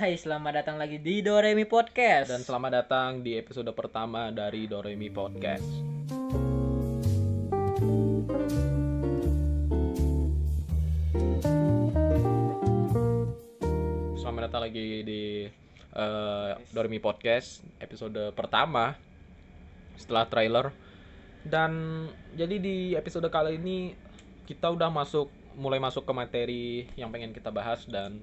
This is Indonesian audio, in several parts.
Hai, selamat datang lagi di Doremi Podcast. Dan selamat datang di episode pertama dari Doremi Podcast. Selamat datang lagi di eh, Doremi Podcast episode pertama setelah trailer. Dan jadi di episode kali ini kita udah masuk mulai masuk ke materi yang pengen kita bahas dan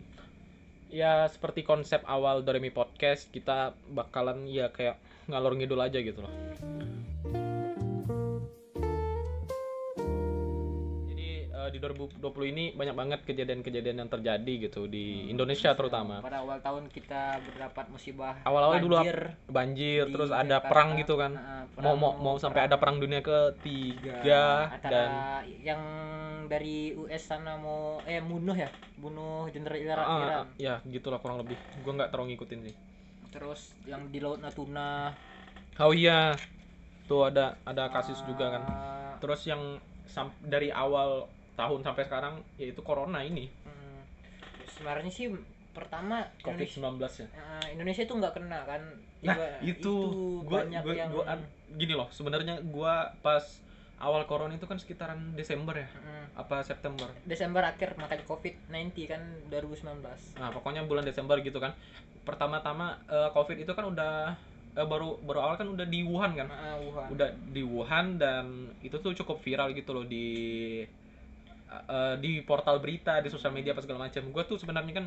ya seperti konsep awal Doremi Podcast kita bakalan ya kayak ngalor ngidul aja gitu loh. Eh, di 2020 ini banyak banget kejadian-kejadian yang terjadi gitu di Indonesia terutama. Pada awal tahun kita berdapat musibah Awal-awal dulu banjir terus ada Jakarta. perang gitu kan. Nah, Mau mau perang- mau sampai perang ada perang dunia ketiga antara dan yang dari US sana mau eh bunuh ya, bunuh jenderal Iran. Ah, Iran. ya gitulah kurang lebih. Gua nggak terlalu ngikutin sih. Terus yang di Laut Natuna Oh iya. Tuh ada ada kasus juga kan. ah, Terus yang dari awal tahun sampai sekarang yaitu corona ini hmm, sebenarnya sih pertama Indonesia, COVID-19 ya. ah, Indonesia itu nggak kena kan. Nah, Juga- itu, gua, banyak gua, yang gua gini loh, sebenarnya gua pas awal corona itu kan sekitaran Desember ya, Mm, apa September. Desember akhir makanya COVID-19 kan 2019. Nah, pokoknya bulan Desember gitu kan. Pertama-tama eh, Covid itu kan udah eh, baru baru awal kan udah di Wuhan kan. Ah, Wuhan. Udah di Wuhan dan itu tuh cukup viral gitu loh di eh, di portal berita, di sosial media apa segala macam. Gua tuh sebenarnya kan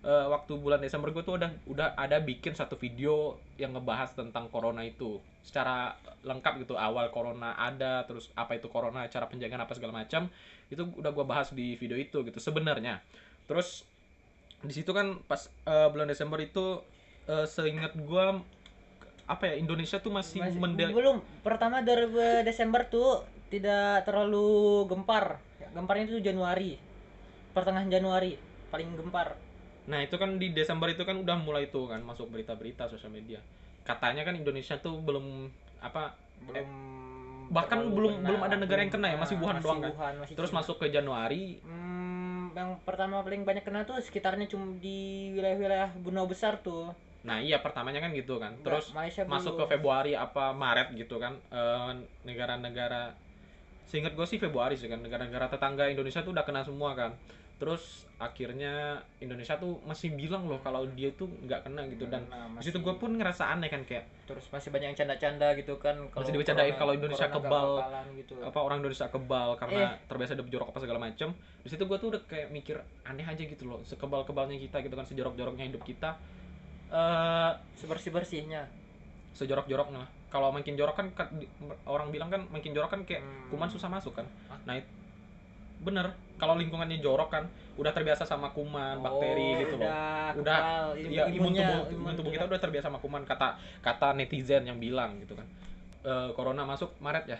eh, waktu bulan Desember gue tuh udah udah ada bikin satu video yang ngebahas tentang corona itu. Secara lengkap gitu awal corona ada terus apa itu corona cara penjagaan apa segala macam. Itu udah gua bahas di video itu gitu sebenarnya. Terus di situ kan pas eh, bulan Desember itu eh, seingat gua apa ya Indonesia tuh masih, Masih- mende- belum. Pertama dari Desember tuh tidak terlalu gempar gemparnya itu Januari pertengahan Januari paling gempar Nah itu kan di Desember itu kan udah mulai tuh kan masuk berita-berita sosial media. Katanya kan Indonesia tuh belum apa belum bahkan terlalu belum kena, belum ada negara yang kena ya, masih Wuhan doang kan? Wuhan, masih terus Cina. masuk ke Januari. Hmm, yang pertama paling banyak kena tuh sekitarnya cuma di wilayah-wilayah benua besar tuh Nah iya pertamanya kan gitu kan. Terus Malaysia masuk belum. ke Februari apa Maret gitu kan eh, negara-negara seingat gue sih Februari sih kan negara-negara tetangga Indonesia tuh udah kena semua kan. Terus akhirnya Indonesia tuh masih bilang loh kalau dia tuh nggak kena gitu dan Nah, di situ gue pun ngerasa aneh kan kayak terus masih banyak yang canda-canda gitu kan Masih dibercandain corona- kalau Indonesia kebal. gitu apa orang Indonesia kebal Eh. karena terbiasa ada jorok apa segala macem di situ gue tuh udah kayak mikir aneh aja gitu loh sekebal kebalnya kita gitu kan sejorok joroknya hidup kita eh sebersih-bersihnya sejorok joroknya kalau makin jorok kan orang bilang kan makin jorok kan kayak Hmm. kuman susah masuk kan. Hah? nah it- bener. Kalau lingkungannya jorok kan udah terbiasa sama kuman bakteri gitu loh. udah kebal, ya imun tubuh imun tubuh kita udah terbiasa sama kuman kata kata netizen yang bilang gitu kan. Eh, corona masuk Maret ya?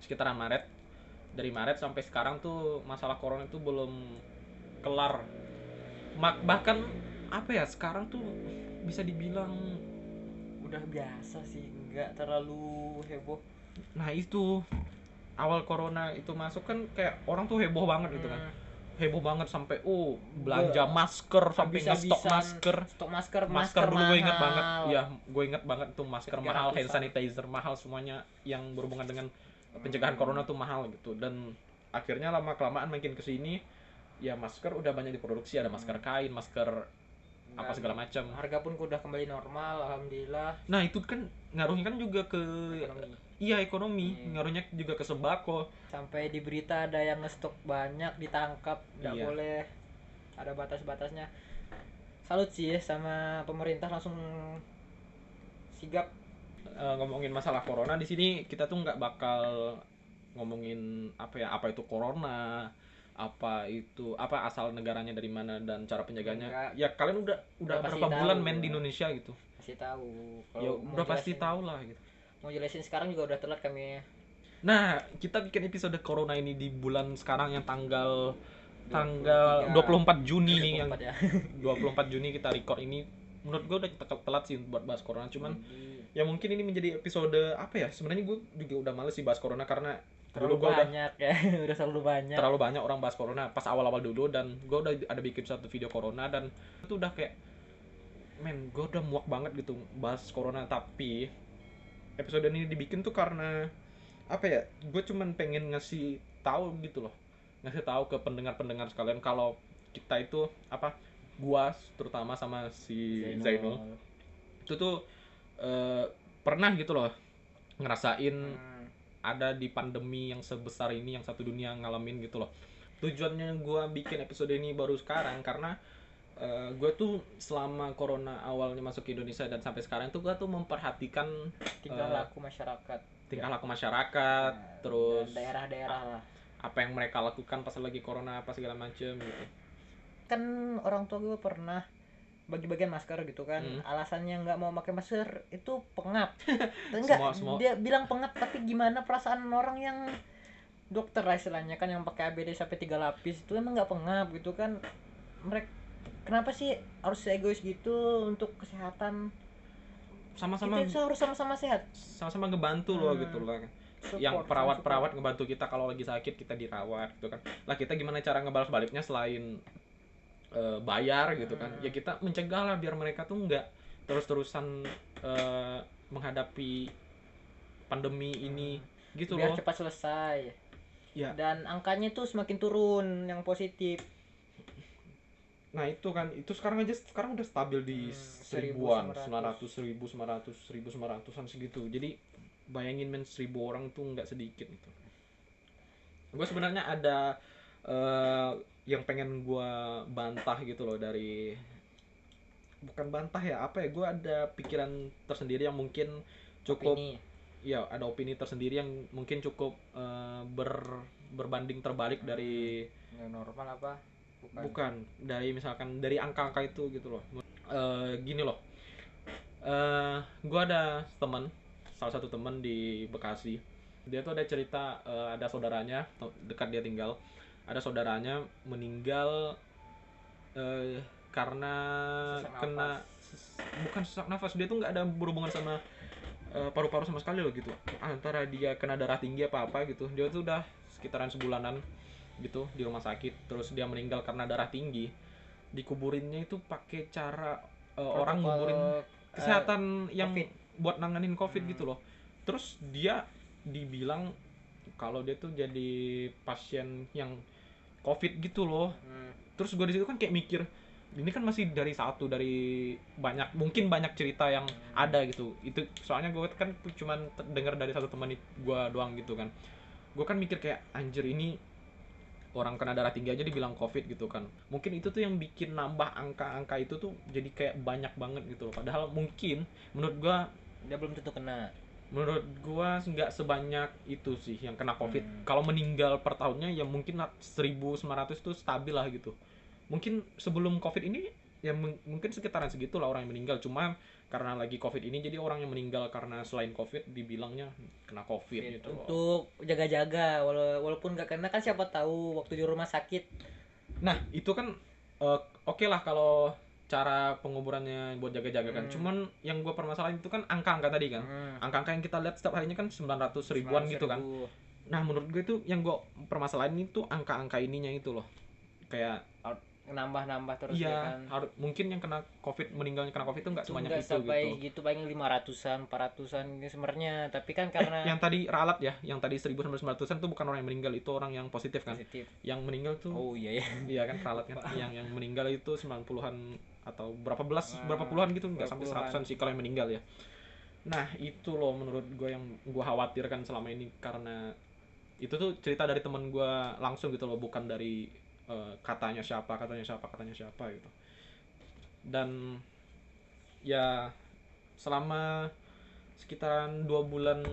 Sekitaran Maret. Dari Maret sampai sekarang tuh masalah corona itu belum kelar. Bahkan apa ya sekarang tuh bisa dibilang udah biasa sih nggak terlalu heboh. Nah itu. Awal corona itu masuk kan kayak orang tuh heboh banget gitu kan. Hmm, heboh banget sampai oh belanja masker sampai ngestok masker stok masker. masker dulu gue inget banget. ya gue inget banget tuh masker Tiga mahal hand sanitizer mahal semuanya yang berhubungan dengan pencegahan corona tuh mahal gitu. Dan akhirnya lama kelamaan makin ke sini ya masker udah banyak diproduksi. Ada masker kain masker apa Dan segala macam. harga pun udah kembali normal alhamdulillah. Nah itu kan ngaruhnya kan juga ke ekonomi. iya ekonomi. Hmm. ngaruhnya juga ke sembako. Sampai di berita ada yang ngestok banyak ditangkap nggak Iya. boleh. Ada batas-batasnya. Salut sih ya sama pemerintah langsung sigap. Eh, ngomongin masalah corona di sini kita tuh nggak bakal ngomongin apa ya apa itu corona apa itu apa asal negaranya dari mana dan cara penjaganya. Enggak. ya kalian udah udah Udah pasti berapa bulan tahu. main di Indonesia gitu? Kasih tahu. Ya udah pasti tahu lah gitu. mau jelasin sekarang juga udah telat kami. Nah kita bikin episode corona ini di bulan sekarang yang tanggal tanggal 24 Juni nih yang 24 ya. 24 Juni kita record ini. Menurut gue udah tel- telat sih buat bahas corona cuman Jadi, ya mungkin ini menjadi episode apa ya? Sebenarnya gue juga udah males sih bahas corona karena terlalu dulu gue udah banyak ya udah terlalu banyak. Terlalu banyak orang bahas corona pas awal-awal dulu dan gue udah ada bikin satu video corona dan itu udah kayak men gue udah muak banget gitu bahas corona. Tapi episode ini dibikin tuh karena apa ya gue cuman pengen ngasih tahu gitu loh. Ngasih tahu ke pendengar-pendengar sekalian kalau kita itu apa gua terutama sama si Zainul, itu tuh eh, pernah gitu loh ngerasain Hmm. Ada di pandemi yang sebesar ini yang satu dunia ngalamin gitu loh. Tujuannya gua bikin episode ini baru sekarang karena gue tuh selama corona awalnya masuk ke Indonesia dan sampai sekarang tuh gue tuh memperhatikan tingkah Eh, laku masyarakat. tingkah laku masyarakat Nah, terus daerah-daerah lah. apa yang mereka lakukan pas lagi corona apa segala macem gitu. Kan orang tua gue pernah bagi-bagian masker gitu kan. Hmm. alasannya nggak mau pakai masker itu pengap. Enggak Semua- semua- dia bilang pengap tapi gimana perasaan orang yang dokter lah istilahnya kan yang pakai ABD sampai tiga lapis itu emang nggak pengap gitu kan. Mereka kenapa sih harus egois gitu untuk kesehatan? Sama-sama kita harus sama-sama sehat. Sama-sama ngebantu loh Hmm. gitu loh. Support, yang perawat-perawat ngebantu kita kalau lagi sakit kita dirawat gitu kan. Lah kita gimana cara ngebalas baliknya selain eh, bayar gitu kan. Hmm. ya kita mencegah lah biar mereka tuh nggak terus-terusan eh, menghadapi pandemi ini gitu biar loh. cepat selesai. Ya. dan angkanya tuh semakin turun yang positif. Nah itu kan. Itu sekarang aja sekarang udah stabil di Hmm, seribuan 1900. sembilan ratus seribu sembilan ratus seribu sembilan ratusan segitu. Jadi bayangin men seribu orang tuh nggak sedikit gitu. Gue sebenarnya ada eh, yang pengen gue bantah gitu loh dari bukan bantah ya apa ya gue ada pikiran tersendiri yang mungkin cukup ini ya ada opini tersendiri yang mungkin cukup eh, ber berbanding terbalik dari yang normal apa? Bukan, bukan dari misalkan dari angka-angka itu gitu loh. Eh, gini loh. Eh gue ada teman salah satu teman di Bekasi. Dia tuh ada cerita eh, ada saudaranya dekat dia tinggal ada saudaranya meninggal eh, karena Sesak kena ses- bukan sesak nafas dia tuh nggak ada berhubungan sama eh, paru-paru sama sekali loh gitu antara dia kena darah tinggi apa apa gitu dia tuh udah sekitaran sebulanan gitu di rumah sakit terus dia meninggal karena darah tinggi dikuburinnya itu pakai cara eh, orang nguburin eh, kesehatan yang COVID. buat nanganin covid Hmm. gitu loh terus dia dibilang kalau dia tuh jadi pasien yang covid gitu loh. Hmm, terus gue di situ kan kayak mikir ini kan masih dari satu dari banyak mungkin banyak cerita yang Hmm. ada gitu. Itu soalnya gue kan cuman dengar dari satu teman gue doang gitu kan. Gue kan mikir kayak anjir ini orang kena darah tinggi aja dibilang covid gitu kan. Mungkin itu tuh yang bikin nambah angka-angka itu tuh jadi kayak banyak banget gitu loh. Padahal mungkin menurut gue dia belum tentu kena menurut gua nggak sebanyak itu sih yang kena covid. Hmm. kalau meninggal per tahunnya ya mungkin nat- 1900 itu stabil lah gitu. Mungkin sebelum covid ini ya mung- mungkin sekitaran segitu lah orang yang meninggal. Cuma karena lagi covid ini jadi orang yang meninggal karena selain covid dibilangnya kena covid gitu. loh. untuk jaga-jaga wala- walaupun nggak kena kan siapa tahu waktu di rumah sakit. Nah itu kan eh, oke lah kalau cara penguburannya buat jaga-jaga kan Hmm. cuman yang gua permasalahan itu kan angka-angka tadi kan Hmm, angka-angka yang kita lihat setiap harinya kan 900 ribuan gitu kan 900.000. Nah menurut gue itu yang gue permasalahan itu angka-angka ininya itu loh kayak nambah-nambah terus ya iya kan harus mungkin yang kena covid meninggalnya kena covid itu nggak itu sebanyak nggak itu sampai gitu. gitu paling 500-an 400-an gitu sebenarnya tapi kan Eh, karena yang tadi ralat ya, yang tadi 1900-an tuh bukan orang yang meninggal, itu orang yang positif kan. positif Yang meninggal tuh oh iya ya iya kan ralat kan. yang yang meninggal itu 90-an atau berapa belas, Ah, berapa puluhan gitu, nggak sampai. 100-an sih kalau yang meninggal ya. Nah, itu loh menurut gue yang gue khawatirkan selama ini karena itu tuh cerita dari teman gue langsung gitu loh, bukan dari eh, katanya siapa, katanya siapa, katanya siapa gitu. Dan ya selama sekitaran dua bulan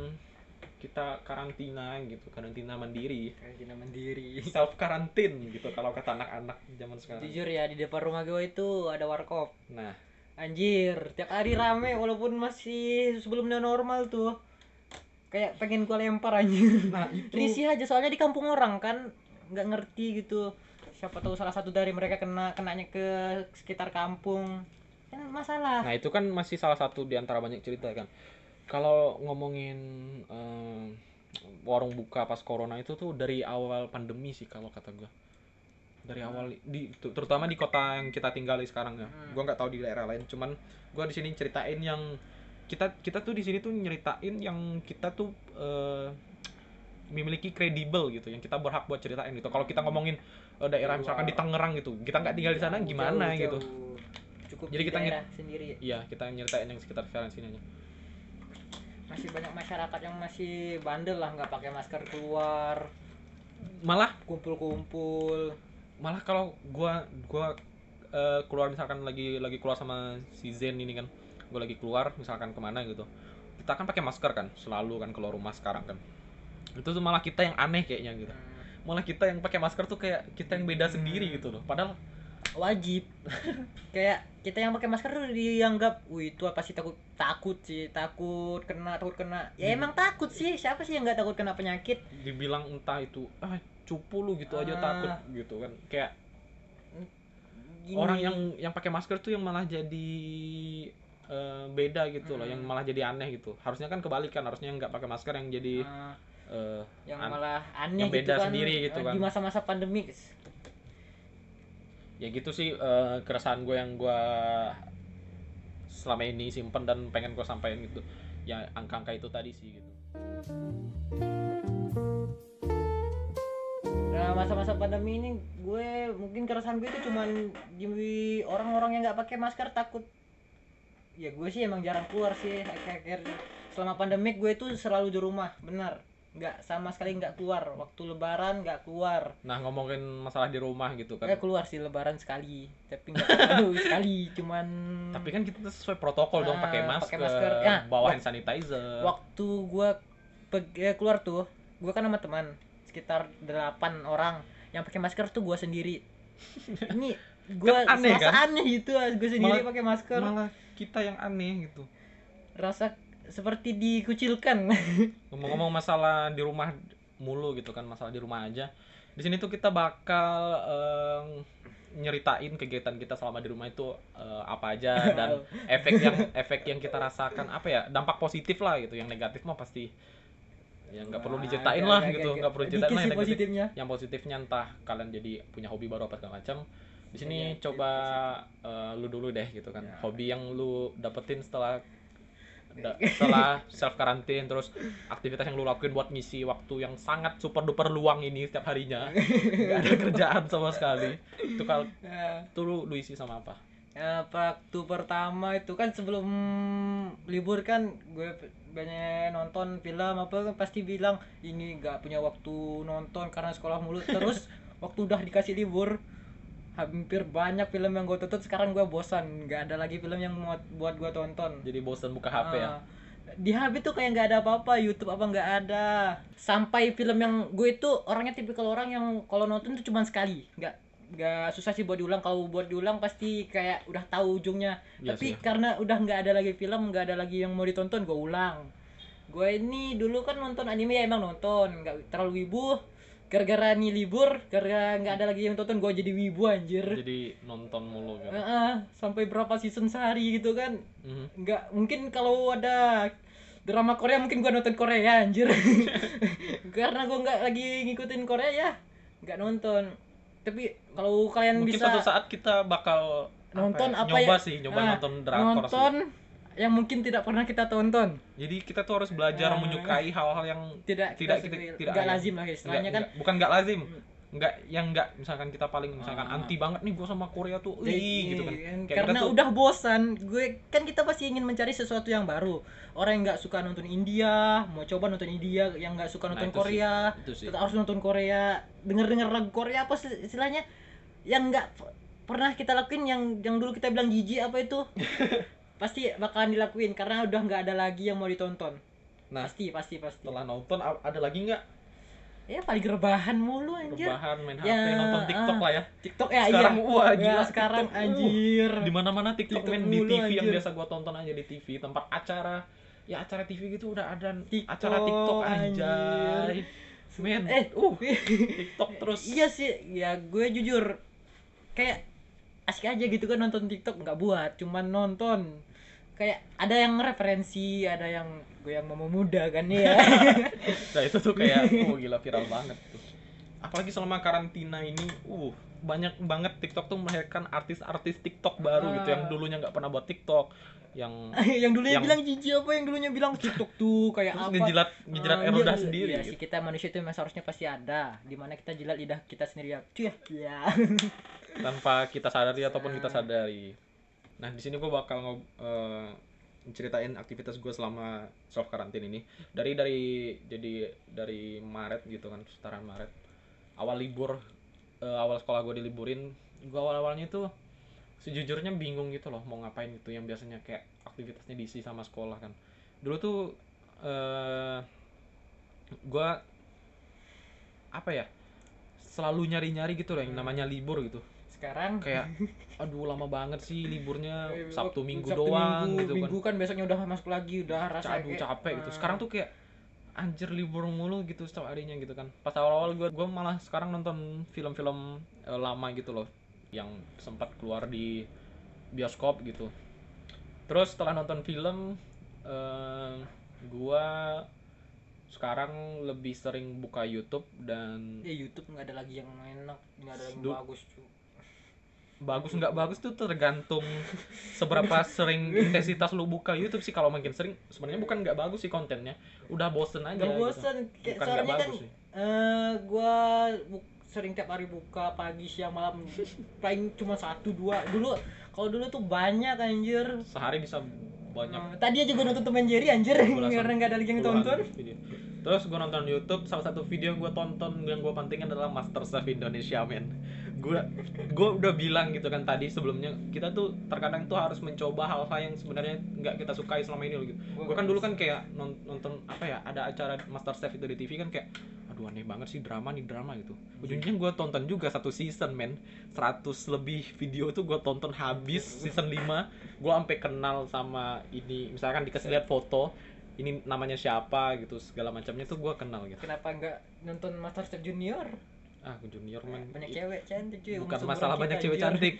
kita karantina gitu, karantina mandiri, karantina mandiri. Self karantin gitu kalau kata anak-anak zaman sekarang. jujur ya di depan rumah gue itu ada warkop. Nah, anjir tiap hari rame walaupun masih sebelum new normal tuh. Kayak pengen gue lempar anjir. Nah itu. Risih aja soalnya di kampung orang kan nggak ngerti gitu. Siapa tahu salah satu dari mereka kena kenanya ke sekitar kampung. Kan masalah. Nah itu kan masih salah satu di antara banyak cerita kan. Kalau ngomongin eh, warung buka pas corona itu tuh dari awal pandemi sih kalau kata gue. dari awal di tu- terutama di kota yang kita tinggali sekarang ya Hmm. gua nggak tahu di daerah lain cuman gua di sini ceritain yang kita kita tuh di sini tuh nyeritain yang kita tuh eh, memiliki kredibel gitu yang kita berhak buat ceritain gitu kalau kita ngomongin eh, daerah misalkan di Tangerang gitu kita nggak tinggal di sana Jauh, gimana jauh, gitu jauh. Cukup Jadi di kita daerah sendiri. iya kita nyeritain yang sekitar sekarang sini aja Masih banyak masyarakat yang masih bandel lah nggak pakai masker keluar, malah? Kumpul-kumpul. malah kalau gua gua eh, keluar misalkan lagi lagi keluar sama si Zen ini kan gua lagi keluar misalkan ke mana gitu kita kan pakai masker kan selalu kan keluar rumah sekarang kan. Itu tuh malah kita yang aneh kayaknya gitu. Malah kita yang pakai masker tuh kayak kita yang beda sendiri gitu loh. Padahal wajib kayak kita yang pakai masker tuh dianggap wih itu apa sih takut takut sih takut kena takut kena ya Hmm. emang takut sih siapa sih yang nggak takut kena penyakit dibilang entah itu ah cupu lu gitu aja Ah. takut gitu kan kayak Gini. orang yang yang pakai masker tuh yang malah jadi eh, beda gitu loh Hmm. yang malah jadi aneh gitu harusnya kan kebalikan harusnya yang nggak pakai masker yang jadi Ah, eh, yang an- malah aneh yang gitu beda kan sendiri gitu eh, kan. di masa-masa pandemi ya gitu sih eh, keresahan gue yang gue selama ini simpen dan pengen gue sampaikan gitu. Ya angka-angka itu tadi sih gitu. Nah masa-masa pandemi ini gue mungkin keresahan gue itu cuman di orang-orang yang nggak pakai masker takut. Ya gue sih emang jarang keluar sih akhir-akhir selama pandemik gue itu selalu di rumah benar nggak sama sekali nggak keluar. Waktu lebaran nggak keluar. Nah ngomongin masalah di rumah gitu kan. Nggak keluar sih lebaran sekali. Tapi nggak sekali cuman tapi kan kita sesuai protokol dong Ah, pakai masker, masker. Ya, bawa hand sanitizer. waktu gue peg- eh, keluar tuh gue kan sama teman sekitar delapan orang. Yang pakai masker tuh gue sendiri. Ini gue Kan aneh, kan? aneh gitu gue sendiri pakai masker. malah kita yang aneh gitu. Rasa seperti dikucilkan. Ngomong-ngomong masalah di rumah mulu gitu kan masalah di rumah aja. Di sini tuh kita bakal eh, nyeritain kegiatan kita selama di rumah itu eh, apa aja dan efek yang efek yang kita rasakan. Apa ya dampak positif lah gitu. Yang negatif mah pasti ya nggak perlu diceritain lah gitu. nggak perlu diceritain lah yang negatif. positifnya. Yang positifnya entah kalian jadi punya hobi baru apa segala macam. Di sini Iya, coba eh, lu dulu deh gitu kan. Ya. hobi yang lu dapetin setelah setelah self karantin terus aktivitas yang lu lakuin buat ngisi waktu yang sangat super duper luang ini setiap harinya. Nggak ada kerjaan sama sekali. Itu kalau Ya, itu lu, lu isi sama apa? Ya, waktu pertama itu kan sebelum libur kan gue banyak nonton film apa kan pasti bilang ini nggak punya waktu nonton karena sekolah mulu. Terus waktu udah dikasih libur hampir banyak film yang gue tonton sekarang gue bosan. Nggak ada lagi film yang buat buat gue tonton. Jadi bosan buka HP ya? Ah, di HP tuh kayak nggak ada apa-apa YouTube apa nggak ada. Sampai film yang gue itu orangnya tipikal orang yang kalau nonton tuh cuma sekali. Nggak nggak susah sih buat diulang. Kalau buat diulang pasti kayak udah tahu ujungnya. Iya tapi karena udah nggak ada lagi film nggak ada lagi yang mau ditonton gue ulang. Gue ini dulu kan nonton anime ya emang nonton. Nggak terlalu wibu gara-gara nih libur gara nggak ada lagi yang tonton gue jadi wibu anjir. Jadi nonton mulu kan? Heeh, sampai berapa season sehari gitu kan? Mhm. nggak mungkin kalau ada drama Korea mungkin gua nonton Korea anjir. Karena gua nggak lagi ngikutin Korea ya nggak nonton. Tapi kalau kalian mungkin bisa suatu saat kita bakal nonton ya, apa nyoba ya- sih nyoba Ah, nonton drakor nonton sih yang mungkin tidak pernah kita tonton. Jadi kita tuh harus belajar Ah. menyukai hal-hal yang tidak Tidak- kita, tidak- tidak ada. lazim lah istilahnya Nggak- kan. bukan nggak lazim. Nggak yang nggak. Misalkan kita paling misalkan Ah. anti banget nih gue sama Korea tuh Wih, gitu kan. Kayak kita karena tuh- udah bosan. Gue kan kita pasti ingin mencari sesuatu yang baru. Orang yang nggak suka nonton India mau coba nonton India yang nggak suka Nah, nonton sih. Korea itu sih. kita harus nonton Korea. Denger denger lagu Korea apa sih istilahnya? Yang nggak pernah kita lakuin yang yang dulu kita bilang jijik apa itu pasti bakalan dilakuin karena udah nggak ada lagi yang mau ditonton. Nah. pasti pasti pasti. Setelah nonton ada lagi nggak? Ya paling rebahan mulu anjir. Rebahan main Ya, HP nonton TikTok ah. lah ya. TikTok ya sekarang iya. wah ya, gila sekarang TikTok, uh. anjir. di mana mana TikTok, TikTok main di TV yang anjir. biasa gua tonton aja di TV tempat acara ya acara TV gitu udah ada TikTok, acara TikTok anjir. men eh. uh TikTok terus. Iya sih ya gue jujur kayak asik aja gitu kan nonton TikTok nggak buat cuman nonton kayak ada yang referensi ada yang gue yang mau muda kan ya nah itu tuh kayak oh gila viral banget tuh apalagi selama karantina ini uh banyak banget TikTok tuh melahirkan artis-artis TikTok baru gitu yang Ah. dulunya nggak pernah buat TikTok yang yang dulunya Yang- bilang jijik apa yang dulunya bilang TikTok tuh kayak terus apa ngejilat ngejilat Ah, erodah iya, sendiri iya gitu. sih kita manusia itu memang seharusnya pasti ada di mana kita jilat lidah kita sendiri ya cuy ya tanpa kita sadari ataupun kita Ah. sadari. Nah di sini gue bakal ngob eh, ceritain aktivitas gue selama self karantin ini. Dari dari jadi dari Maret gitu kan sekitaran Maret. Awal libur eh, awal sekolah gue diliburin gue awal awalnya tuh sejujurnya bingung gitu loh mau ngapain gitu. Yang biasanya kayak aktivitasnya diisi sama sekolah kan. Dulu tuh eh gue apa ya selalu nyari nyari gitu loh yang namanya libur gitu sekarang. Kayak aduh lama banget sih liburnya Eh, Sabtu Minggu Sabtu doang Minggu, gitu minggu kan kan besoknya udah masuk lagi udah rasa aduh kayak, capek gitu. ah, sekarang tuh kayak anjir libur mulu gitu setiap harinya gitu kan. Pas awal-awal gue gue malah sekarang nonton film-film eh, lama gitu loh. Yang sempat keluar di bioskop gitu. Terus setelah nonton film eh gue sekarang lebih sering buka YouTube dan ya YouTube nggak ada lagi yang enak nggak ada yang Du- bagus cuy bagus nggak bagus tuh tergantung seberapa sering intensitas lu buka YouTube sih. Kalau makin sering sebenarnya bukan nggak bagus sih kontennya. Udah bosen aja Gak gitu. bosan kayak bukan soalnya kan bagus sih. eh gua sering tiap hari buka pagi siang malam. Paling cuma satu dua. Dulu kalau dulu tuh banyak anjir. Sehari bisa banyak. Eh, tadi aja gua nonton Tom and Jerry anjir. Karena nggak ada lagi yang tonton. video. terus gue nonton YouTube. Salah satu video yang gue tonton yang gue pantingin adalah Masterchef Indonesia men gue gue udah bilang gitu kan tadi sebelumnya kita tuh terkadang tuh harus mencoba hal-hal yang sebenarnya nggak kita sukai selama ini loh gitu. Gue kan dulu kan kayak non- nonton apa ya ada acara Masterchef itu di TV kan kayak aduh aneh banget sih drama nih drama gitu. Ujungnya gue tonton juga satu season men. 100 lebih video tuh gue tonton habis season 5 gue sampai kenal sama ini misalkan dikasih lihat foto ini namanya siapa gitu segala macamnya tuh gue kenal gitu. Kenapa nggak nonton Masterchef Junior ah junior man. Banyak cewek cantik cuy. Bukan masalah banyak cewek anjir. cantik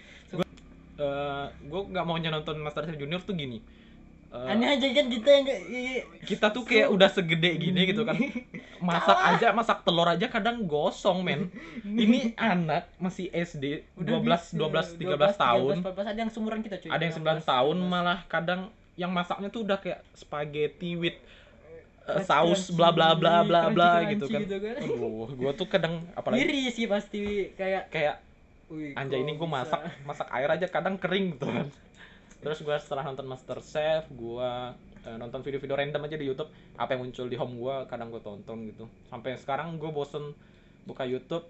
gue gue nggak maunya nonton Masterchef Junior tuh gini. Eh, aneh aja kan kita yang nggak i- kita tuh kayak udah segede gini gitu kan. Masak aja masak telur aja kadang gosong men. Ini anak masih SD 12 12 13 tahun. 14 ada yang seumuran kita cuy. Ada yang 9 tahun malah kadang yang masaknya tuh udah kayak spaghetti with uh, saus bla bla bla bla bla gitu kan. kan. Aduh, gua tuh kadang apalagi Iri sih pasti kayak kayak anjay ini gua bisa? masak masak air aja kadang kering gitu kan. Terus gua setelah nonton Master Chef, gua eh, nonton video-video random aja di YouTube, apa yang muncul di home gua kadang gua tonton gitu. Sampai sekarang gua bosen buka YouTube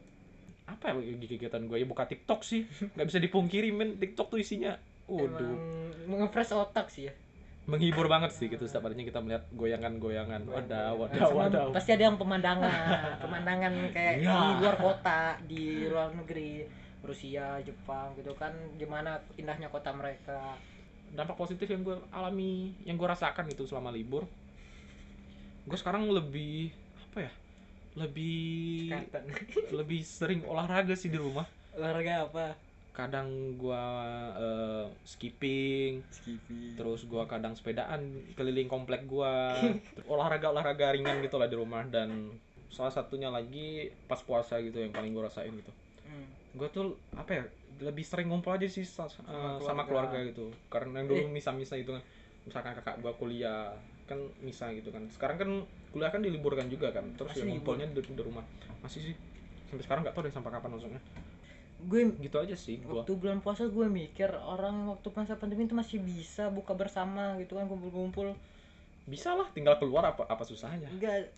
apa ya kegiatan gue ya buka TikTok sih nggak bisa dipungkiri men TikTok tuh isinya waduh Emang nge-fresh otak sih ya menghibur banget sih gitu setiap harinya kita melihat goyangan-goyangan. Wadah wadah Sama wadah. pasti ada yang pemandangan. Pemandangan kayak Ya. di luar kota di luar negeri Rusia Jepang gitu kan. Gimana indahnya kota mereka? Dampak positif yang gue alami yang gue rasakan gitu selama libur gue sekarang lebih apa ya lebih Katan. lebih sering olahraga sih di rumah. Olahraga apa kadang gue eh, skipping terus gue kadang sepedaan keliling komplek gue olahraga olahraga ringan gitu lah di rumah. Dan salah satunya lagi pas puasa gitu yang paling gue rasain gitu. Hmm. gue tuh apa ya lebih sering ngumpul aja sih sa- eh, sama, keluarga. keluarga gitu. Karena yang dulu misa-misa itu kan misalkan kakak gua kuliah kan misa gitu kan. Sekarang kan kuliah kan diliburkan juga kan. Terus Masih ya ngumpulnya di, di rumah. Masih sih. Sampai sekarang nggak tahu deh sampai kapan maksudnya gue gitu aja sih gua. waktu bulan puasa gue mikir orang waktu masa pandemi itu masih bisa buka bersama gitu kan kumpul-kumpul. Bisa lah tinggal keluar apa apa susahnya. Enggak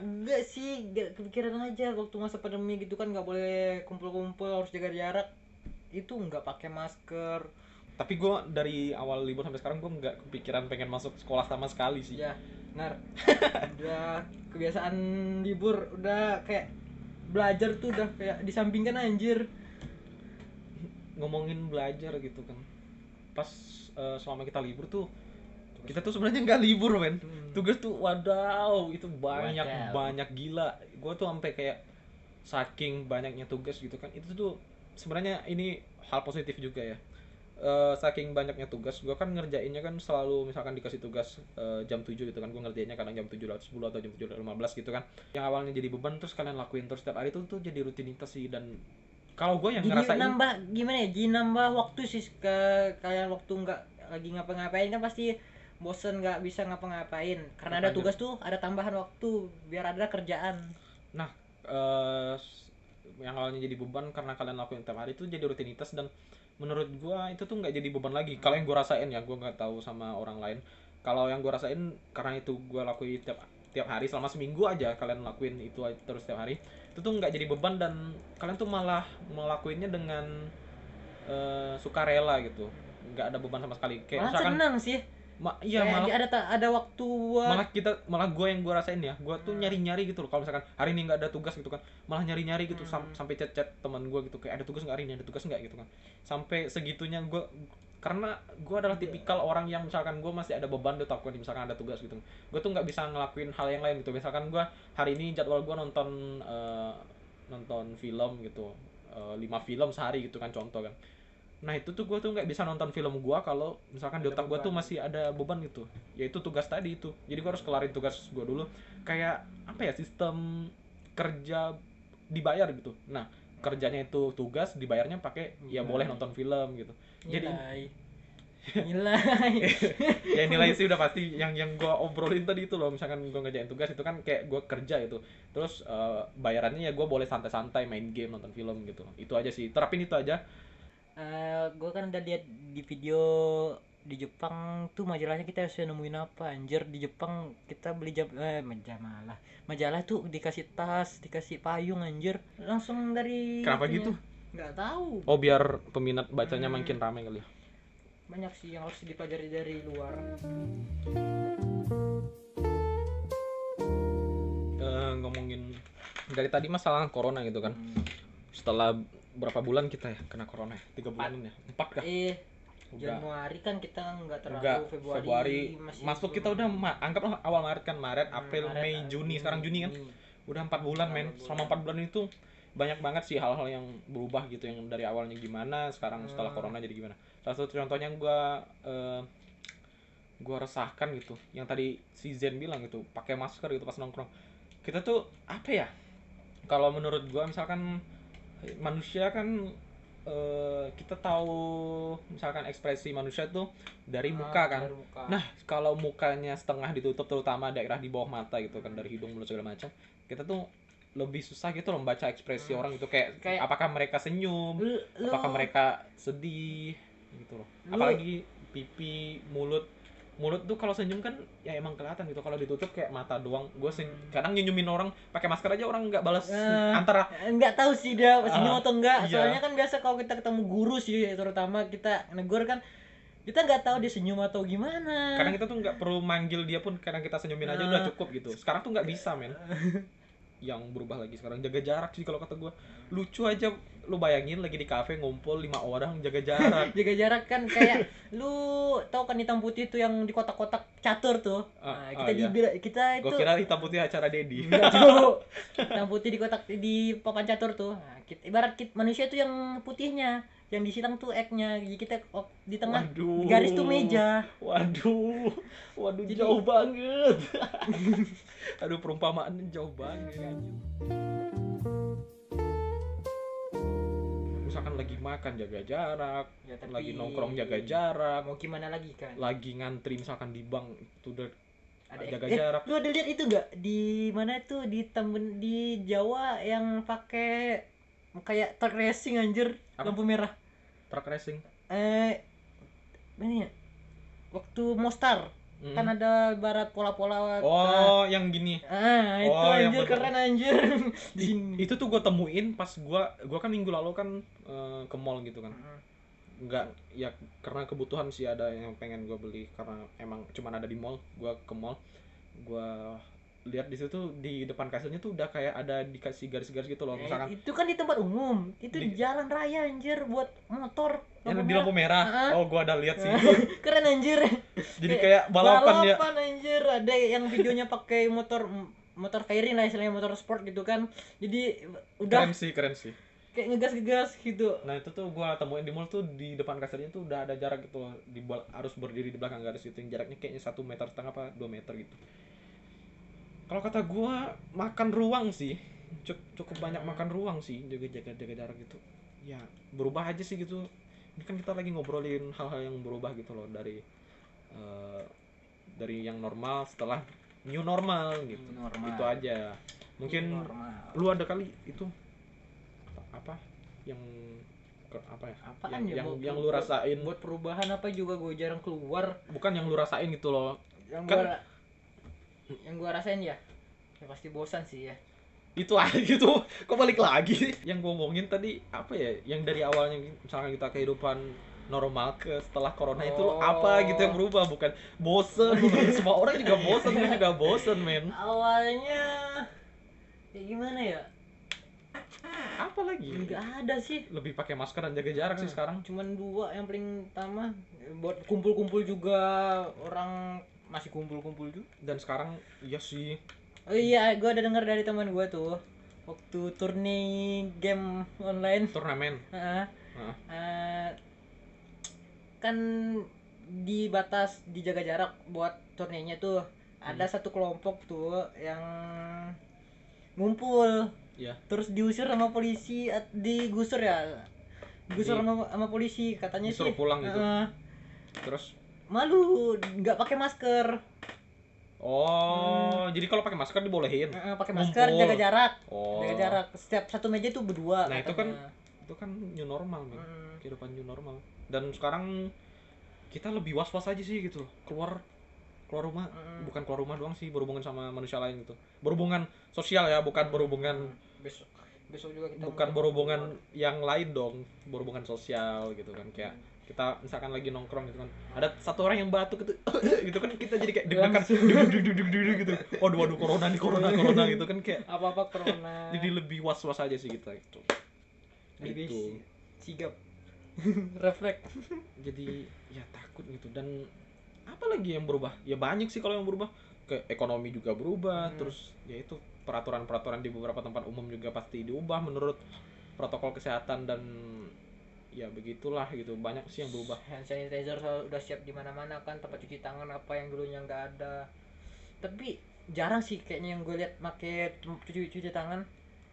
enggak sih enggak kepikiran aja waktu masa pandemi gitu kan nggak boleh kumpul-kumpul harus jaga jarak. Itu nggak pakai masker. Tapi gua dari awal libur sampai sekarang gua nggak kepikiran pengen masuk sekolah sama sekali sih. Ya nar udah kebiasaan libur udah kayak belajar tuh udah kayak disampingkan anjir. Ngomongin belajar gitu kan. Pas eh, selama kita libur tuh kita tuh sebenarnya nggak libur men. Tugas tuh wadaw itu banyak Wadaw. banyak gila. Gue tuh sampai kayak saking banyaknya tugas gitu kan. Itu tuh sebenarnya ini hal positif juga ya Eh, saking banyaknya tugas gue kan ngerjainnya kan selalu misalkan dikasih tugas eh, jam 7 gitu kan gue ngerjainnya kadang jam 7 lewat 10 atau jam 7 lewat 15 gitu kan. Yang awalnya jadi beban terus kalian lakuin terus setiap hari itu tuh jadi rutinitas sih dan kalau gue yang jadi ngerasain nambah gimana ya jadi nambah waktu sih ke kayak waktu nggak lagi ngapa-ngapain kan pasti bosen nggak bisa ngapa-ngapain. Karena ada Makanya. tugas tuh ada tambahan waktu biar ada kerjaan. Eh, yang awalnya jadi beban karena kalian lakuin tiap hari itu jadi rutinitas dan menurut gua itu tuh nggak jadi beban lagi. Kalau yang gua rasain ya gua nggak tahu sama orang lain. Kalau yang gua rasain karena itu gua lakuin tiap tiap hari selama seminggu aja kalian lakuin itu terus tiap hari itu tuh nggak jadi beban dan kalian tuh malah melakuinnya dengan eh, sukarela gitu. Nggak ada beban sama sekali. Kayak malah misalkan senang sih ma- iya Kayak malah ada ada waktu buat malah kita malah gue yang gue rasain ya. Gue tuh Hmm. nyari nyari gitu loh. Kalau misalkan hari ini nggak ada tugas gitu kan malah nyari nyari gitu. Sam- Hmm. sampai chat chat teman gue gitu. Kayak ada tugas nggak hari ini? Ada tugas nggak? gitu kan. Sampai segitunya gue karena gue adalah Iya. tipikal orang yang misalkan gue masih ada beban di otak gue misalkan ada tugas gitu. Gue tuh nggak bisa ngelakuin hal yang lain gitu. Misalkan gue hari ini jadwal gue nonton eh, nonton film gitu. Eh, lima film sehari gitu kan contoh kan nah itu tuh gue tuh nggak bisa nonton film gue kalau misalkan di otak gue tuh masih ada beban gitu. Yaitu tugas tadi itu. Jadi gue harus kelarin tugas gue dulu. Kayak apa ya sistem kerja dibayar gitu. Nah kerjanya itu tugas dibayarnya pakai ya boleh nonton film gitu. Jadi nilai. Nilai. Ya nilai sih udah pasti. Yang yang gue obrolin tadi itu loh. Misalkan gue ngerjain tugas itu kan kayak gue kerja itu terus eh, bayarannya ya gue boleh santai-santai main game nonton film gitu. Itu aja sih. Terapin itu aja gue kan udah lihat di video di Jepang tuh majalahnya kita harus nemuin apa anjir di Jepang kita beli jam eh majalah majalah tuh dikasih tas dikasih payung anjir langsung dari Kenapa itunya. gitu? nggak tahu oh biar peminat bacanya Hmm. makin ramai kali ya banyak sih yang harus dipelajari dari luar Eh, ngomongin dari tadi masalah corona gitu kan Hmm. setelah berapa bulan kita ya kena corona ya? tiga bulanin ya? Empat kah? Udah. Januari kan kita nggak terlalu enggak Februari, Februari, masih masuk belum- kita udah ma- anggaplah awal Maret kan Maret Hmm, April Maret, Mei ah, Juni. Sekarang Juni kan udah empat bulan men. Selama bulan. empat bulan itu banyak banget sih hal-hal yang berubah gitu yang dari awalnya gimana sekarang setelah Hmm. corona jadi gimana. Salah satu contohnya gua eh, gua resahkan gitu. Yang tadi si Zen bilang gitu pakai masker gitu pas nongkrong. Kita tuh apa ya? Kalau menurut gua misalkan manusia kan eh, kita tahu misalkan ekspresi manusia tuh dari muka Ah, kan dari muka. Nah, kalau mukanya setengah ditutup terutama daerah di bawah mata gitu kan dari hidung mulut segala macam, kita tuh lebih susah gitu loh membaca ekspresi Hmm. orang gitu kayak, Kayak- apakah mereka senyum, lu- apakah mereka sedih gitu loh. Lu- Apalagi pipi, mulut. Mulut tuh kalau senyum kan ya emang kelihatan gitu. Kalau ditutup kayak mata doang. Gue kadang nyenyumin orang pakai masker aja orang nggak balas Eh, antara nggak tahu sih dia senyum Ah, atau enggak iya. soalnya kan biasa kalau kita ketemu guru sih terutama kita negur kan kita nggak tahu dia senyum atau gimana kadang kita tuh nggak perlu manggil dia pun kadang kita senyumin aja Ah. udah cukup gitu. Sekarang tuh nggak bisa men. yang berubah lagi sekarang. Jaga jarak sih kalau kata gue lucu aja lu bayangin lagi di kafe ngumpul lima orang jaga jarak. Jaga jarak kan kayak lu tahu kan hitam putih tuh yang di kotak-kotak catur tuh? Ah, nah, ah, kita iya. dibila- kita itu gue kira hitam putih acara Dedi hitam putih di kotak di papan catur tuh. Nah, kita, ibarat kita, manusia tuh yang putihnya yang di silang tuh egg-nya jadi kita di tengah waduh. di garis tuh meja. Waduh. Waduh Jadi- jauh banget. Aduh perumpamaan jauh banget. Misalkan lagi makan jaga jarak. Ya, tapi lagi nongkrong jaga jarak. mau gimana lagi kan? Lagi ngantri misalkan di bank itu udah ada jaga eh, jarak. lu ada lihat itu enggak di mana tuh di Tamben di Jawa yang pakai kayak truck racing anjir. Apa? lampu merah. Truck racing. Eh ini ya? Waktu Mostar. Mm. kan ada barat pola-pola. Oh yang gini. Ah itu Oh, anjir keren anjir. Di itu tuh gue temuin pas gua gua kan minggu lalu kan eh, ke mall gitu kan. Nggak ya karena kebutuhan sih ada yang pengen gue beli. Karena emang cuman ada di mall gua ke mall. Gua lihat di situ di depan kasirnya tuh udah kayak ada dikasih garis-garis gitu loh. Eh, misalkan itu kan di tempat umum. Itu di, Di- jalan raya anjir buat motor. Yang di lampu merah. Ah. oh gua ada lihat sih. Keren anjir. Jadi kayak balapan ya. anjir. Ada yang videonya pakai motor motor fairing lah istilahnya motor sport gitu kan. Jadi udah keren sih keren sih. kayak ngegas-ngegas gitu. Nah itu tuh gua temuin di mall tuh di depan kasirnya tuh udah ada jarak gitu loh. Di harus berdiri di belakang garis itu yang jaraknya kayaknya satu meter setengah apa dua meter gitu kalau kata gua makan ruang sih. Cuk- cukup banyak makan ruang sih jaga jaga jaga jarak gitu. Ya berubah aja sih gitu. Ini kan kita lagi ngobrolin hal-hal yang berubah gitu loh dari eh, dari yang normal setelah new normal gitu. New normal. itu aja. Mungkin Normal. lu ada kali itu apa, apa yang apa ya? Apaan yang ya, yang, buat- yang lu rasain? buat perubahan apa juga gue jarang keluar. Bukan yang lu rasain gitu loh. Yang Kan- gua yang gua rasain ya ya pasti bosan sih ya. Itu aja gitu kok balik lagi? Yang gue omongin tadi apa ya yang dari awalnya misalkan kita kehidupan normal ke setelah corona itu Oh. apa gitu yang berubah? Bukan bosen semua orang juga bosen gue juga bosen men. Awalnya ya gimana ya? Apa lagi? Nggak ada sih. Lebih pakai masker dan jaga jarak sih Hmm. sekarang. cuman dua yang paling utama buat kumpul-kumpul juga orang masih kumpul-kumpul juga dan sekarang iya sih oh iya gue ada dengar dari teman gue tuh waktu turni game online turnamen Heeh. Heeh. Eh, kan dibatas dijaga jarak buat turnenya tuh ada Hmm. satu kelompok tuh yang ngumpul Iya. terus diusir sama polisi digusur ya digusur Di- sama sama polisi katanya Disuruh sih pulang gitu. Heeh. terus malu nggak pakai masker. Oh jadi kalau pakai masker dibolehin? Heeh, pakai masker Ngumpul. jaga jarak. Oh. Jaga jarak. Setiap satu meja tuh berdua Nah, itu katanya. itu kan new normal men. Mm. kehidupan new normal. Dan sekarang kita lebih was was aja sih gitu keluar keluar rumah. Mm. bukan keluar rumah doang sih berhubungan sama manusia lain gitu. Berhubungan sosial ya bukan berhubungan besok besok juga kita bukan berhubungan yang lain dong. Berhubungan sosial gitu kan. Kayak kita misalkan lagi nongkrong gitu kan ada satu orang yang batuk gitu gitu kan kita jadi kayak deg-degan. Duduk gitu. Waduh waduh corona nih corona corona gitu kan kayak apa apa corona. jadi lebih was was aja sih kita gitu. Lebih gitu. sigap. Refleks. Jadi ya takut gitu. Dan apa lagi yang berubah? Ya banyak sih kalau yang berubah. Ke ekonomi juga berubah Hmm. terus ya itu peraturan-peraturan di beberapa tempat umum juga pasti diubah menurut protokol kesehatan dan ya begitulah gitu. Banyak sih yang berubah. Hand sanitizer udah siap di mana-mana kan tempat cuci tangan apa yang dulunya nggak ada. Tapi jarang sih kayaknya yang gue lihat make cuci cuci tangan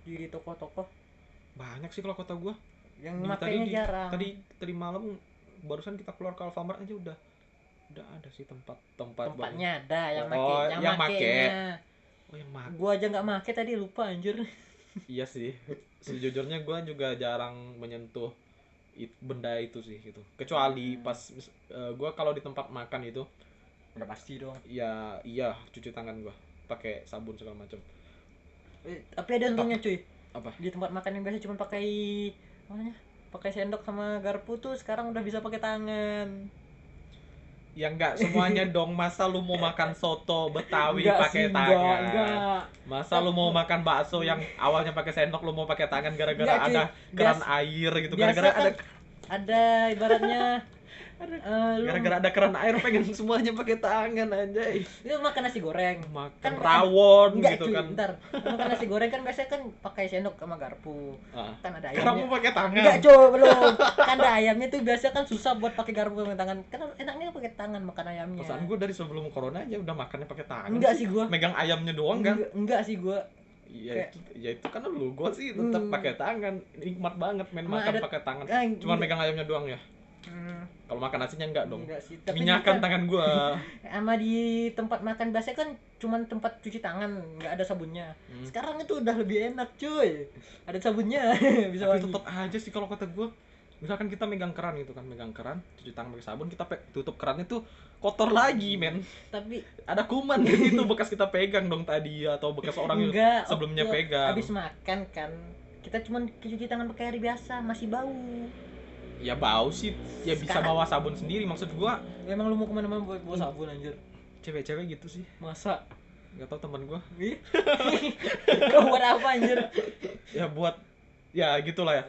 di toko-toko. Banyak sih kalau kota gua. Yang Di- makainya di- jarang. tadi tadi malam barusan kita keluar ke Alfamart aja udah udah ada sih tempat tempat baru. tempatnya ada yang Oh, make yang, yang make. oh yang mak gua aja nggak make tadi lupa anjir. Iya sih. Sejujurnya gua juga jarang menyentuh it- benda itu sih gitu. Kecuali Hmm. pas mis- eh, gua kalau di tempat makan itu udah pasti dong. ya iya cuci tangan gua pakai sabun segala macam Eh, tapi ada untungnya cuy. Apa? di tempat makan yang biasa cuma pakai apa namanya pakai sendok sama garpu tuh sekarang udah bisa pakai tangan ya enggak semuanya dong. Masa lu mau makan soto betawi pakai sih, enggak, tangan? enggak. masa lu mau makan bakso yang awalnya pakai sendok lu mau pakai tangan gara-gara ada keran air gitu? gara-gara kan ada ada ibaratnya lu, gara-gara ada keran air pengen semuanya pakai tangan anjay. Lu makan nasi goreng. Makan Kan rawon enggak gitu cuy, kan. bentar. Lu makan nasi goreng kan biasanya kan pakai sendok sama garpu. Ah. kan ada ayamnya. Mau pakai tangan. Enggak cuy belum. Kan ada ayamnya tuh biasa kan susah buat pakai garpu sama tangan. Kan enaknya pakai tangan makan ayamnya. Pesan gue dari sebelum corona aja udah makannya pakai tangan enggak sih. gua. Megang ayamnya doang kan? Enggak, enggak sih gua. Iya Kayak- itu ya itu kan lu gue sih tetap Hmm. pakai tangan. Nikmat banget main makan pakai tangan. Cuman enggak. megang ayamnya doang ya Hmm, kalau makan nasinya enggak dong. Enggak sih tapi minyakan juga- tangan gua. Sama di tempat makan biasanya kan cuman tempat cuci tangan nggak ada sabunnya. Hmm. sekarang itu udah lebih enak cuy. Ada sabunnya bisa tapi tetap aja sih kalau kata gua misalkan kita megang keran gitu kan megang keran cuci tangan pakai sabun kita pe- tutup kerannya tuh kotor lagi men. Tapi ada kuman di situ bekas kita pegang dong tadi atau bekas orang yang enggak sebelumnya pegang. habis makan kan kita cuman cuci tangan pakai air biasa masih bau ya bau sih. Ya bisa Sekarang- bawa sabun sendiri. Maksud gua emang lu mau ke mana-mana bawa, bawa Hmm. sabun anjir. Cewek-cewek gitu sih. Masa? Nggak tahu teman gua. Buat apa anjir? Ya buat ya gitulah ya.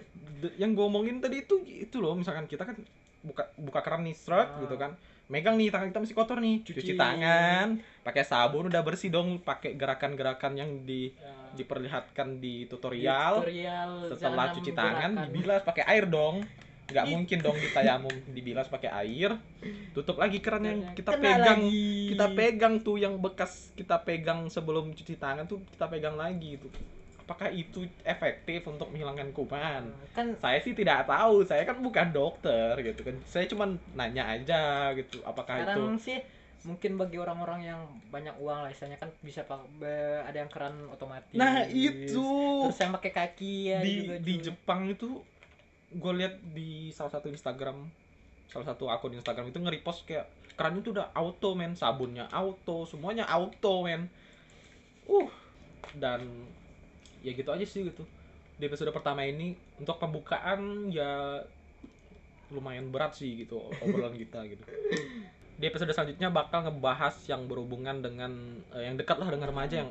Yang gua omongin tadi itu itu loh. Misalkan kita kan buka buka keran nih Ah. gitu kan megang nih tangan kita masih kotor nih. Cuci, Cuci. tangan. pakai sabun udah bersih dong. Pakai gerakan-gerakan yang di Ya. diperlihatkan di tutorial. tutorial setelah cuci tangan gerakan. dibilas pakai air dong. Nggak mungkin dong di tayamum dibilas pakai air. Tutup lagi keran yang kita Kena pegang. lagi. kita pegang tuh yang bekas kita pegang sebelum cuci tangan tuh kita pegang lagi itu apa apakah itu efektif untuk menghilangkan kuman? Kan saya sih tidak tahu. Saya kan bukan dokter gitu kan. Saya cuma nanya aja gitu apakah itu sekarang sih mungkin bagi orang-orang yang banyak uang lah istilahnya kan bisa ada yang keran otomatis. Nah itu. Terus yang pakai kaki ya di juga di tuh. Jepang itu gue lihat di salah satu Instagram salah satu akun Instagram itu nge-repost kayak keran itu udah auto men. Sabunnya auto semuanya auto men. Uh dan ya gitu aja sih gitu. Di episode pertama ini untuk pembukaan ya lumayan berat sih gitu obrolan kita gitu. Di episode selanjutnya bakal ngebahas yang berhubungan dengan eh, yang dekat lah dengan remaja yang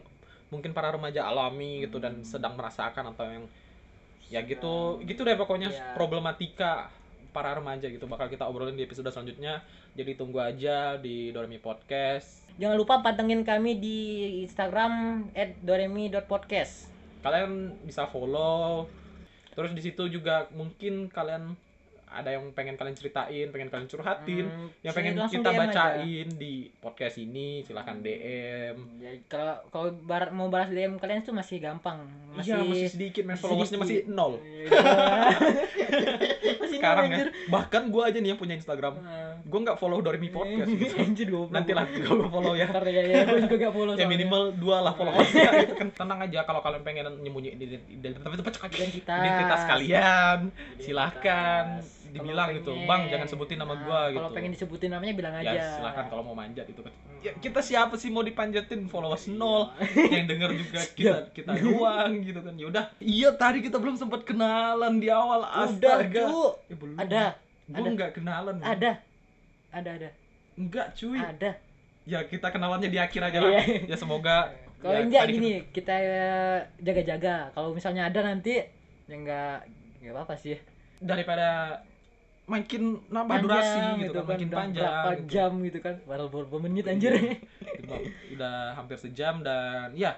mungkin para remaja alami gitu dan sedang merasakan atau yang ya gitu gitu deh pokoknya Ya. problematika para remaja gitu bakal kita obrolin di episode selanjutnya. Jadi tunggu aja di Doremi Podcast. Jangan lupa pantengin kami di Instagram @doremi.podcast kalian bisa follow. Terus di situ juga mungkin kalian ada yang pengen kalian ceritain pengen kalian curhatin. Hmm, yang pengen kita DM aja. bacain di podcast ini silahkan DM Ya, kalau kalau bar- mau balas DM kalian tuh masih gampang. Masih iya masih sedikit men masih followersnya masih sedikit. nol masih sekarang ya. bahkan gue aja nih yang punya Instagram. Nah. gue nggak follow Doremi Podcast gitu. Anjir, nanti lah gue follow ya. Ntar ya, ya, gue juga gak follow ya minimal dua lah gitu kan. Tenang aja kalau kalian pengen nyembunyi identitas Identitas. identitas kalian silahkan Dibilang gitu pengen- bang jangan sebutin nama Nah, gua gitu. kalau pengen disebutin namanya bilang aja. ya silahkan kalau mau manjat itu kan. Ya kita siapa sih mau dipanjatin? Followers nol. Yang denger juga kita kita doang gitu kan. Yaudah iya tadi kita belum sempat kenalan di awal. Udah astaga. Cu Eh, belum. ada. Gua ada. nggak kenalan ada. Ada ada. Enggak cuy. Ada. Ya kita kenalannya di akhir aja lah. Iya. ya semoga kalau ya, enggak gini kita eh, jaga-jaga. Kalau misalnya ada nanti ya enggak enggak apa-apa sih. Daripada makin nambah Panjang durasi gitu, kan kan, makin panjang berapa gitu. jam gitu kan baru beberapa menit anjir. Udah- hampir sejam dan ya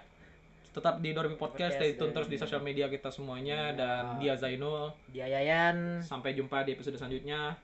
tetap di Doremi Podcast, Podcast, stay tune dan- terus di sosial media kita semuanya dan Ya. dia Zainul. Dia Yayan. Sampai jumpa di episode selanjutnya